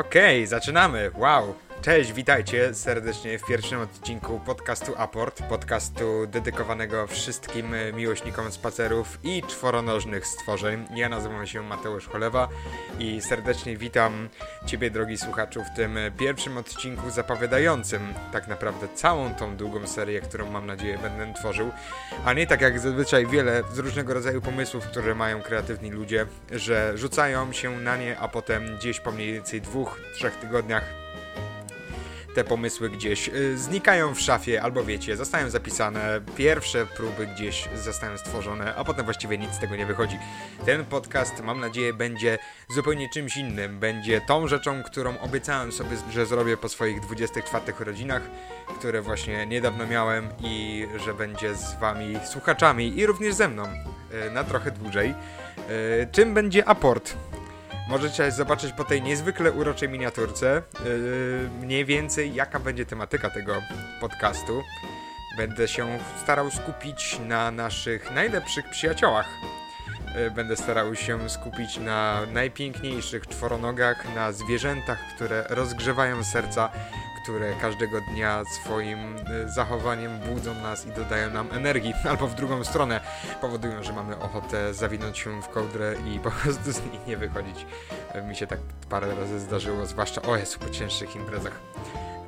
Okej, zaczynamy. Wow. Cześć, witajcie serdecznie w pierwszym odcinku podcastu Aport, podcastu dedykowanego wszystkim miłośnikom spacerów i czworonożnych stworzeń. Ja nazywam się Mateusz Cholewa i serdecznie witam Ciebie, drogi słuchaczu, w tym pierwszym odcinku zapowiadającym tak naprawdę całą tą długą serię, którą mam nadzieję będę tworzył, a nie tak jak zazwyczaj wiele z różnego rodzaju pomysłów, które mają kreatywni ludzie, że rzucają się na nie, a potem gdzieś po mniej więcej dwóch, trzech tygodniach te pomysły gdzieś y, znikają w szafie, albo wiecie, zostają zapisane, pierwsze próby gdzieś zostają stworzone, a potem właściwie nic z tego nie wychodzi. Ten podcast, mam nadzieję, będzie zupełnie czymś innym. Będzie tą rzeczą, którą obiecałem sobie, że zrobię po swoich 24 rodzinach, które właśnie niedawno miałem i że będzie z wami słuchaczami i również ze mną y, na trochę dłużej. Y, czym będzie aport? Możecie zobaczyć po tej niezwykle uroczej miniaturce yy, mniej więcej jaka będzie tematyka tego podcastu. Będę się starał skupić na naszych najlepszych przyjaciołach. Yy, będę starał się skupić na najpiękniejszych czworonogach, na zwierzętach, które rozgrzewają serca które każdego dnia swoim y, zachowaniem budzą nas i dodają nam energii, albo w drugą stronę powodują, że mamy ochotę zawinąć się w kołdrę i po prostu z niej nie wychodzić. E, mi się tak parę razy zdarzyło, zwłaszcza o jest po cięższych imprezach.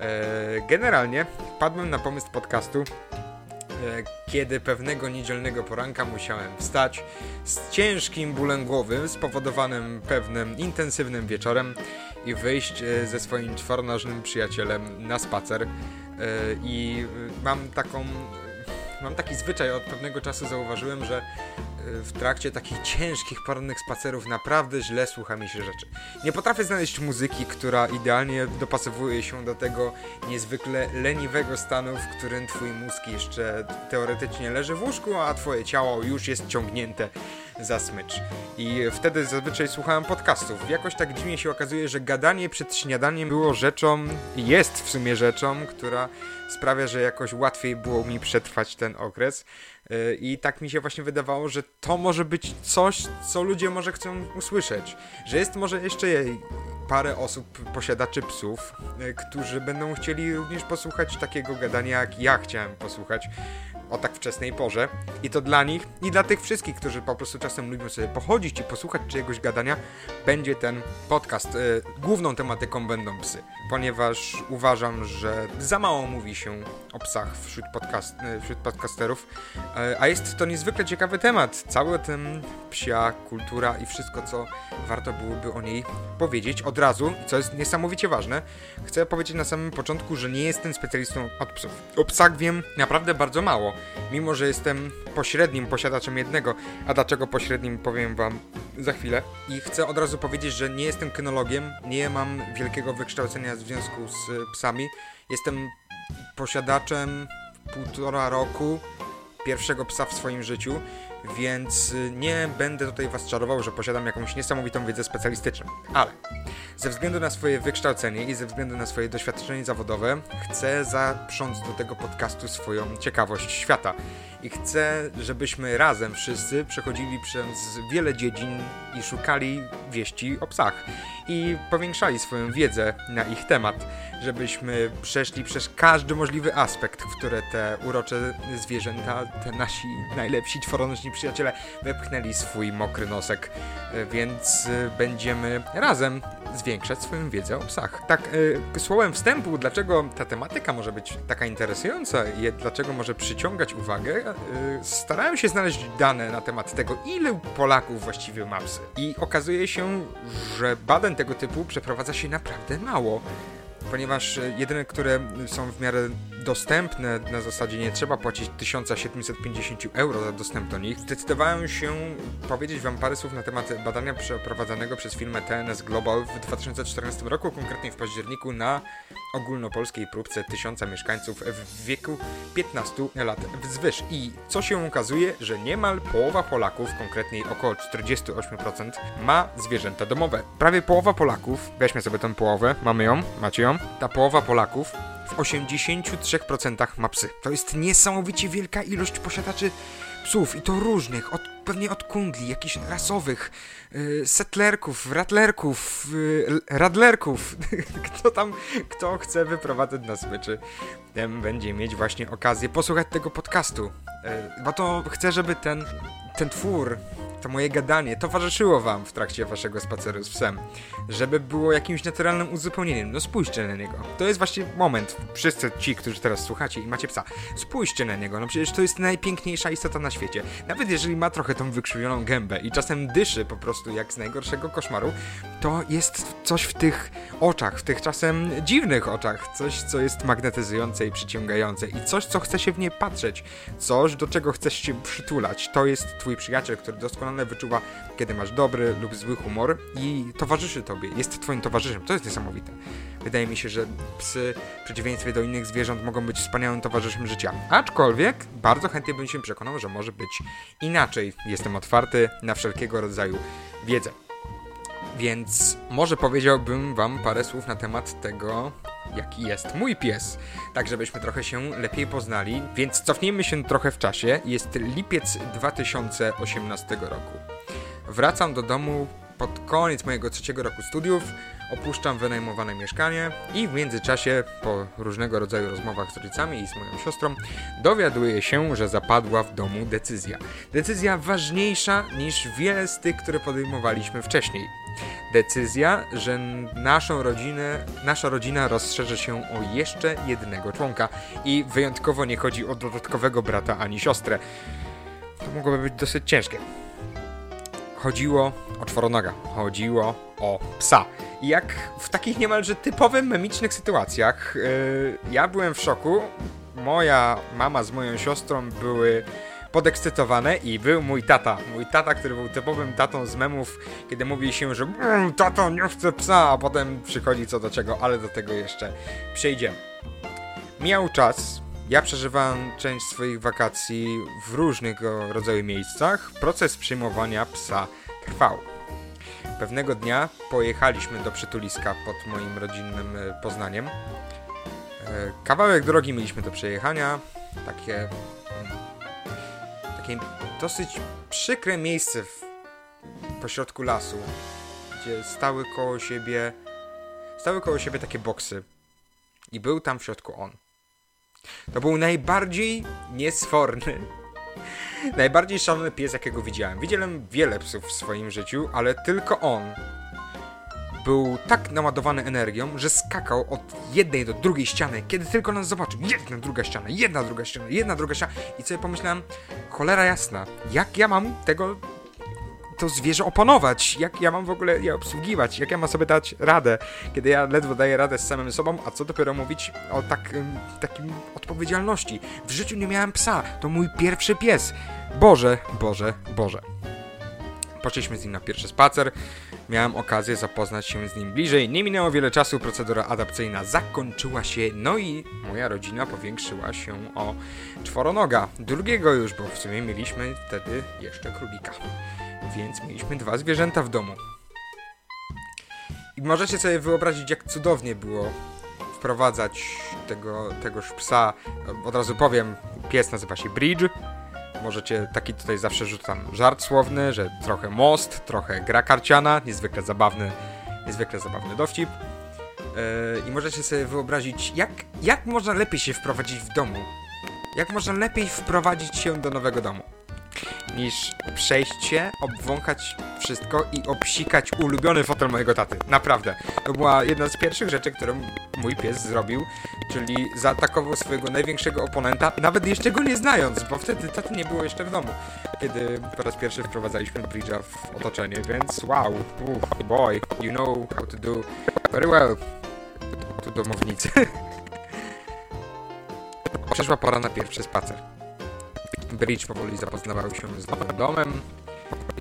E, generalnie wpadłem na pomysł podcastu, kiedy pewnego niedzielnego poranka musiałem wstać z ciężkim bólem głowy spowodowanym pewnym intensywnym wieczorem i wyjść e, ze swoim czworonożnym przyjacielem na spacer. E, I e, mam taką. Mam taki zwyczaj, od pewnego czasu zauważyłem, że w trakcie takich ciężkich, porannych spacerów naprawdę źle słucha mi się rzeczy. Nie potrafię znaleźć muzyki, która idealnie dopasowuje się do tego niezwykle leniwego stanu, w którym twój mózg jeszcze teoretycznie leży w łóżku, a twoje ciało już jest ciągnięte za smycz. I wtedy zazwyczaj słuchałem podcastów. Jakoś tak dziwnie się okazuje, że gadanie przed śniadaniem było rzeczą, jest w sumie rzeczą, która sprawia, że jakoś łatwiej było mi przetrwać ten okres. Y, I tak mi się właśnie wydawało, że to może być coś, co ludzie może chcą usłyszeć. Że jest może jeszcze parę osób, posiadaczy psów, y, którzy będą chcieli również posłuchać takiego gadania, jak ja chciałem posłuchać o tak wczesnej porze. I to dla nich i dla tych wszystkich, którzy po prostu czasem lubią sobie pochodzić i posłuchać czyjegoś gadania, będzie ten podcast. Y, główną tematyką będą psy, ponieważ uważam, że za mało mówi się o psach wśród, podcast, y, wśród podcasterów, y, a jest to niezwykle ciekawy temat. Cały ten psia kultura i wszystko, co warto byłoby o niej powiedzieć od razu, co jest niesamowicie ważne. Chcę powiedzieć na samym początku, że nie jestem specjalistą od psów. O psach wiem naprawdę bardzo mało mimo że jestem pośrednim posiadaczem jednego, a dlaczego pośrednim powiem wam za chwilę. I chcę od razu powiedzieć, że nie jestem kynologiem, nie mam wielkiego wykształcenia w związku z psami. Jestem posiadaczem półtora roku pierwszego psa w swoim życiu, więc nie będę tutaj was czarował, że posiadam jakąś niesamowitą wiedzę specjalistyczną. Ale ze względu na swoje wykształcenie i ze względu na swoje doświadczenie zawodowe chcę zaprząc do tego podcastu swoją ciekawość świata i chcę, żebyśmy razem wszyscy przechodzili przez wiele dziedzin i szukali wieści o psach i powiększali swoją wiedzę na ich temat, żebyśmy przeszli przez każdy możliwy aspekt, w które te urocze zwierzęta, te nasi najlepsi czworonożni przyjaciele wepchnęli swój mokry nosek, więc będziemy razem zwiększać swoją wiedzę o psach. Tak, y, słowem wstępu, dlaczego ta tematyka może być taka interesująca i dlaczego może przyciągać uwagę, y, starałem się znaleźć dane na temat tego, ile Polaków właściwie ma psy. I okazuje się, że badań tego typu przeprowadza się naprawdę mało ponieważ e, jedyne, które są w miarę dostępne, na zasadzie nie trzeba płacić 1750 euro za dostęp do nich, zdecydowałem się powiedzieć Wam parę słów na temat badania przeprowadzonego przez firmę TNS Global w 2014 roku, konkretnie w październiku na ogólnopolskiej próbce tysiąca mieszkańców w wieku 15 lat wzwyż. I co się okazuje, że niemal połowa Polaków, konkretniej około 48%, ma zwierzęta domowe. Prawie połowa Polaków, weźmy sobie tę połowę, mamy ją, macie ją, ta połowa Polaków w 83% ma psy. To jest niesamowicie wielka ilość posiadaczy psów i to różnych, od, pewnie od kundli, jakichś rasowych, yy, setlerków, ratlerków, yy, radlerków. kto tam, kto chce wyprowadzać na smyczy, ten będzie mieć właśnie okazję posłuchać tego podcastu. Yy, bo to chcę, żeby ten, ten twór to moje gadanie towarzyszyło wam w trakcie waszego spaceru z psem, żeby było jakimś naturalnym uzupełnieniem. No spójrzcie na niego. To jest właśnie moment, wszyscy ci, którzy teraz słuchacie i macie psa, spójrzcie na niego. No przecież to jest najpiękniejsza istota na świecie. Nawet jeżeli ma trochę tą wykrzywioną gębę i czasem dyszy po prostu jak z najgorszego koszmaru, to jest coś w tych oczach, w tych czasem dziwnych oczach, coś, co jest magnetyzujące i przyciągające i coś, co chce się w nie patrzeć, coś, do czego chcesz się przytulać. To jest twój przyjaciel, który doskonale doskonale wyczuwa, kiedy masz dobry lub zły humor i towarzyszy tobie, jest twoim towarzyszem. To jest niesamowite. Wydaje mi się, że psy, w przeciwieństwie do innych zwierząt, mogą być wspaniałym towarzyszem życia. Aczkolwiek bardzo chętnie bym się przekonał, że może być inaczej. Jestem otwarty na wszelkiego rodzaju wiedzę. Więc może powiedziałbym Wam parę słów na temat tego, jaki jest mój pies, tak żebyśmy trochę się lepiej poznali. Więc cofnijmy się trochę w czasie. Jest lipiec 2018 roku. Wracam do domu pod koniec mojego trzeciego roku studiów, opuszczam wynajmowane mieszkanie i w międzyczasie, po różnego rodzaju rozmowach z rodzicami i z moją siostrą, dowiaduję się, że zapadła w domu decyzja. Decyzja ważniejsza niż wiele z tych, które podejmowaliśmy wcześniej. Decyzja, że naszą rodzinę, nasza rodzina rozszerzy się o jeszcze jednego członka i wyjątkowo nie chodzi o dodatkowego brata ani siostrę. To mogłoby być dosyć ciężkie. Chodziło o czworonoga, chodziło o psa. I jak w takich niemalże typowych memicznych sytuacjach, yy, ja byłem w szoku. Moja mama z moją siostrą były podekscytowane i był mój tata. Mój tata, który był typowym tatą z memów, kiedy mówi się, że mmm, tato nie chce psa, a potem przychodzi co do czego, ale do tego jeszcze przejdziemy. Miał czas, ja przeżywałem część swoich wakacji w różnego rodzaju miejscach. Proces przyjmowania psa trwał. Pewnego dnia pojechaliśmy do przytuliska pod moim rodzinnym e, Poznaniem. E, kawałek drogi mieliśmy do przejechania, takie takie dosyć przykre miejsce w pośrodku lasu, gdzie stały koło siebie stały koło siebie takie boksy. I był tam w środku on. To był najbardziej niesforny, najbardziej szalony pies, jakiego widziałem. Widziałem wiele psów w swoim życiu, ale tylko on był tak naładowany energią, że skakał od jednej do drugiej ściany, kiedy tylko nas zobaczył. Jedna, druga ściana, jedna, druga ściana, jedna, druga ściana. I sobie pomyślałem, cholera jasna, jak ja mam tego to zwierzę opanować, jak ja mam w ogóle je obsługiwać, jak ja mam sobie dać radę, kiedy ja ledwo daję radę z samym sobą, a co dopiero mówić o tak, takim odpowiedzialności. W życiu nie miałem psa, to mój pierwszy pies. Boże, Boże, Boże. Poszliśmy z nim na pierwszy spacer, miałem okazję zapoznać się z nim bliżej. Nie minęło wiele czasu, procedura adapcyjna zakończyła się, no i moja rodzina powiększyła się o czworonoga. Drugiego już, bo w sumie mieliśmy wtedy jeszcze królika. Więc mieliśmy dwa zwierzęta w domu. I możecie sobie wyobrazić, jak cudownie było wprowadzać tego, tegoż psa. Od razu powiem, pies nazywa się Bridge Możecie, taki tutaj zawsze rzucam żart słowny, że trochę most, trochę gra karciana, niezwykle zabawny, niezwykle zabawny dowcip. Yy, I możecie sobie wyobrazić, jak, jak można lepiej się wprowadzić w domu. Jak można lepiej wprowadzić się do nowego domu niż przejść się, obwąchać wszystko i obsikać ulubiony fotel mojego taty. Naprawdę. To była jedna z pierwszych rzeczy, którą mój pies zrobił, czyli zaatakował swojego największego oponenta, nawet jeszcze go nie znając, bo wtedy taty nie było jeszcze w domu, kiedy po raz pierwszy wprowadzaliśmy Bridge'a w otoczenie, więc wow, Uff, boy, you know how to do very well. To domownicy. Przyszła pora na pierwszy spacer. Bridge powoli zapoznawał się z nowym domem,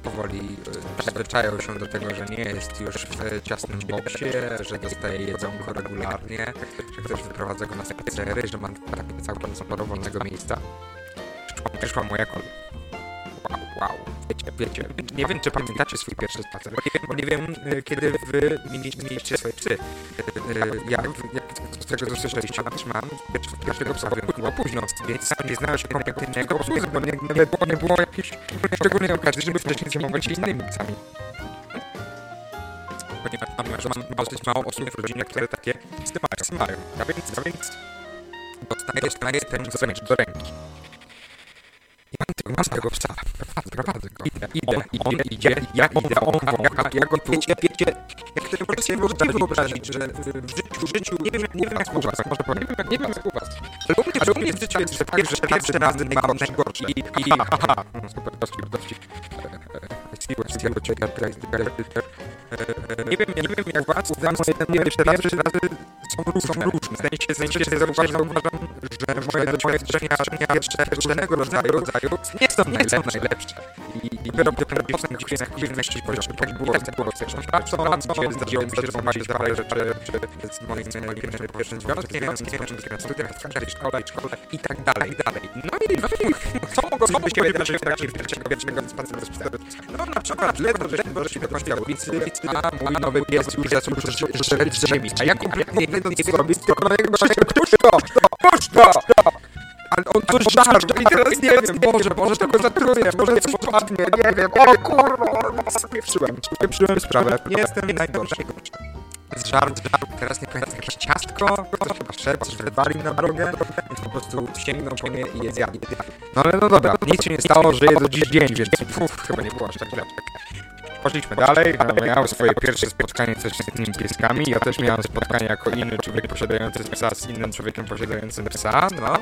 powoli e, przyzwyczajał się do tego, że nie jest już w ciasnym boksie, że dostaje jedzonko regularnie, że ktoś wyprowadza go na spacery, że ma takie całkiem sporo wolnego miejsca. Przyszła moja kolej. Wow, wow. Wiecie, wiecie, nie wiem, czy pamiętacie swój pierwszy spacer, bo nie wiem, e, kiedy wy mieliście swoje psy. E, ja, jak tego co słyszeliście, też mam pierwszego psa chyba późno, więc nie znałem się kompetentnego obsługi, bo nie, nie, nie było jakiejś szczególnej okazji, żeby wcześniej zajmować się innymi psami. Ponieważ mam dosyć mało osób w rodzinie, które takie psy mają. A więc, a więc dostaję, dostaję ten zamierz do ręki. I mam mam tego psa. Prowadzę, go. Idę, idę, idę, idzie, ja idę, on wącha, ja go wiecie, wiecie, jak to możecie sobie możecie wyobrazić, że w życiu, w życiu, nie wiem, nie wiem jak u was, może powiem, nie wiem jak u was, ale u mnie, ale u mnie w życiu jest, że pierwsze, pierwsze razy mam najgorsze i, i, haha, super, dowcip, dowcip. I see what you Nie wiem, nie wiem jak was, dla mnie pierwsze razy są różne. W sensie, w sensie zauważam, uważam, że moje doświadczenia pierwsze różnego rodzaju, rodzaju nie są najlepsze. I, i dopiero potem gdzieś na kwitności poziom, tak było, tak było też. Co, co, zdarzyło mi się, że zobaczyć parę rzeczy z moim, pierwszym, pierwszym związkiem, związkiem, początkiem studiach, w każdej szkole, szkole i tak dalej, dalej. No i co mogłoby się wydarzyć w trakcie pierwszego, pierwszego spaceru z? No na przykład ledwo, ledwo, że się dokończyła ulicy, a mój nowy pies już zaczął żreć z ziemi. A ja kompletnie nie wiedząc co robić, tylko na niego gościa, puść to! Puść to! Ale on coś żarł i teraz nie wiem, Boże, Boże, to go zatruje, może coś padnie, nie wiem, o kurwa, spieprzyłem, spieprzyłem sprawę, nie jestem najgorszy. Z żart, żart, teraz nie pamiętam, jakieś ciastko, ktoś chyba szedł, coś wywalił na drogę, więc po prostu sięgnął po nie i je zjadł. No ale no dobra, nic się nie stało, żyję do dziś dzień, więc puf, chyba nie było aż tak źle. Poszliśmy dalej, miałem swoje pierwsze spotkanie z tymi pieskami, ja też miałem spotkanie jako inny człowiek posiadający psa z innym człowiekiem posiadającym psa, no,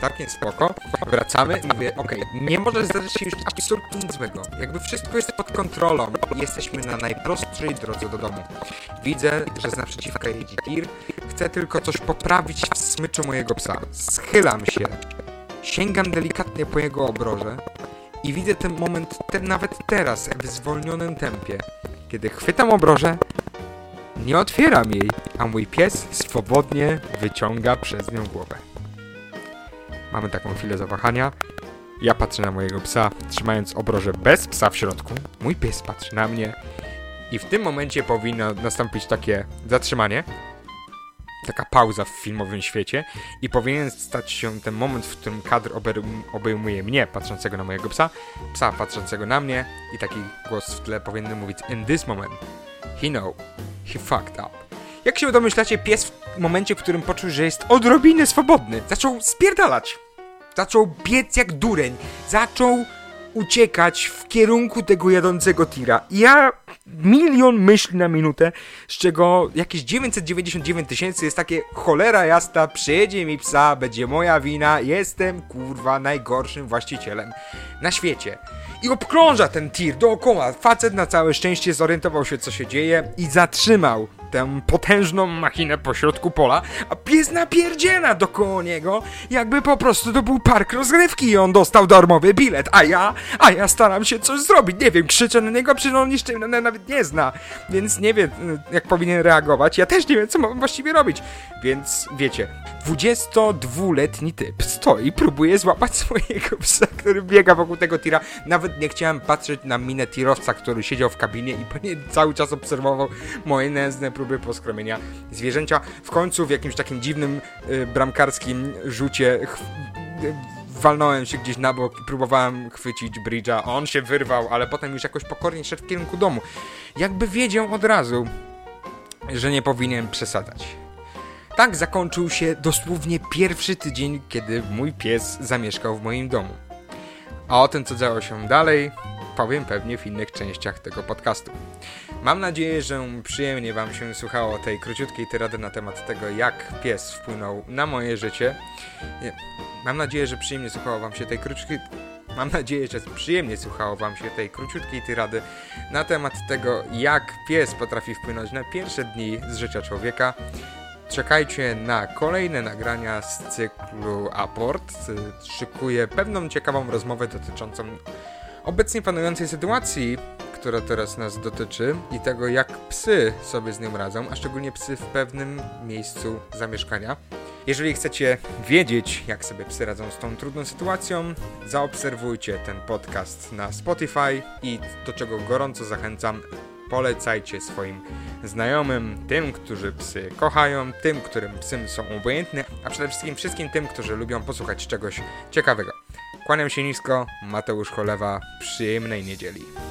całkiem spoko. Wracamy i mówię, okej, okay, nie może zdarzyć się już absolutnie nic złego. Jakby wszystko jest pod kontrolą jesteśmy na najprostszej drodze do domu. Widzę, że z naprzeciwka jedzie tir, chcę tylko coś poprawić w smyczu mojego psa. Schylam się, sięgam delikatnie po jego obroże, i widzę ten moment te, nawet teraz w zwolnionym tempie. Kiedy chwytam obrożę, nie otwieram jej, a mój pies swobodnie wyciąga przez nią głowę. Mamy taką chwilę zawahania. Ja patrzę na mojego psa, trzymając obrożę bez psa w środku. Mój pies patrzy na mnie. I w tym momencie powinno nastąpić takie zatrzymanie, taka pauza w filmowym świecie i powinien stać się ten moment, w którym kadr obejmuje mnie, patrzącego na mojego psa, psa patrzącego na mnie i taki głos w tle powinien mówić In this moment, he know, he fucked up. Jak się domyślacie, pies w momencie, w którym poczuł, że jest odrobinę swobodny, zaczął spierdalać. Zaczął biec jak dureń. Zaczął uciekać w kierunku tego jadącego tira. Ja milion myśli na minutę, z czego jakieś 999 tysięcy jest takie cholera jasna, przyjedzie mi psa, będzie moja wina, jestem kurwa najgorszym właścicielem na świecie. I obkrąża ten tir dookoła. Facet na całe szczęście zorientował się co się dzieje i zatrzymał tę potężną machinę pośrodku pola, a pies napierdziela dookoła niego, jakby po prostu to był park rozgrywki i on dostał darmowy bilet, a ja, a ja staram się coś zrobić, nie wiem, krzyczę na niego, przecież on jeszcze nawet nie zna, więc nie wiem, jak powinien reagować, ja też nie wiem, co mam właściwie robić, więc wiecie, 22-letni typ stoi, próbuje złapać swojego psa, który biega wokół tego tira, nawet nie chciałem patrzeć na minę tirowca, który siedział w kabinie i cały czas obserwował moje nędzne próby poskromienia zwierzęcia. W końcu w jakimś takim dziwnym y, bramkarskim rzucie walnąłem się gdzieś na bok i próbowałem chwycić Bridge'a. On się wyrwał, ale potem już jakoś pokornie szedł w kierunku domu. Jakby wiedział od razu, że nie powinien przesadzać. Tak zakończył się dosłownie pierwszy tydzień, kiedy mój pies zamieszkał w moim domu. A o tym, co działo się dalej, powiem pewnie w innych częściach tego podcastu. Mam nadzieję, że przyjemnie Wam się słuchało tej króciutkiej tyrady na temat tego, jak pies wpłynął na moje życie. Mam nadzieję, że przyjemnie słuchało Wam się tej króciutkiej... Mam nadzieję, że przyjemnie słuchało Wam się tej króciutkiej tyrady na temat tego, jak pies potrafi wpłynąć na pierwsze dni z życia człowieka. Czekajcie na kolejne nagrania z cyklu Aport. Szykuję pewną ciekawą rozmowę dotyczącą obecnie panującej sytuacji, która teraz nas dotyczy i tego, jak psy sobie z nią radzą, a szczególnie psy w pewnym miejscu zamieszkania. Jeżeli chcecie wiedzieć, jak sobie psy radzą z tą trudną sytuacją, zaobserwujcie ten podcast na Spotify i do czego gorąco zachęcam, polecajcie swoim znajomym, tym, którzy psy kochają, tym, którym psy są obojętne, a przede wszystkim wszystkim tym, którzy lubią posłuchać czegoś ciekawego. Kłaniam się nisko, Mateusz Cholewa, przyjemnej niedzieli.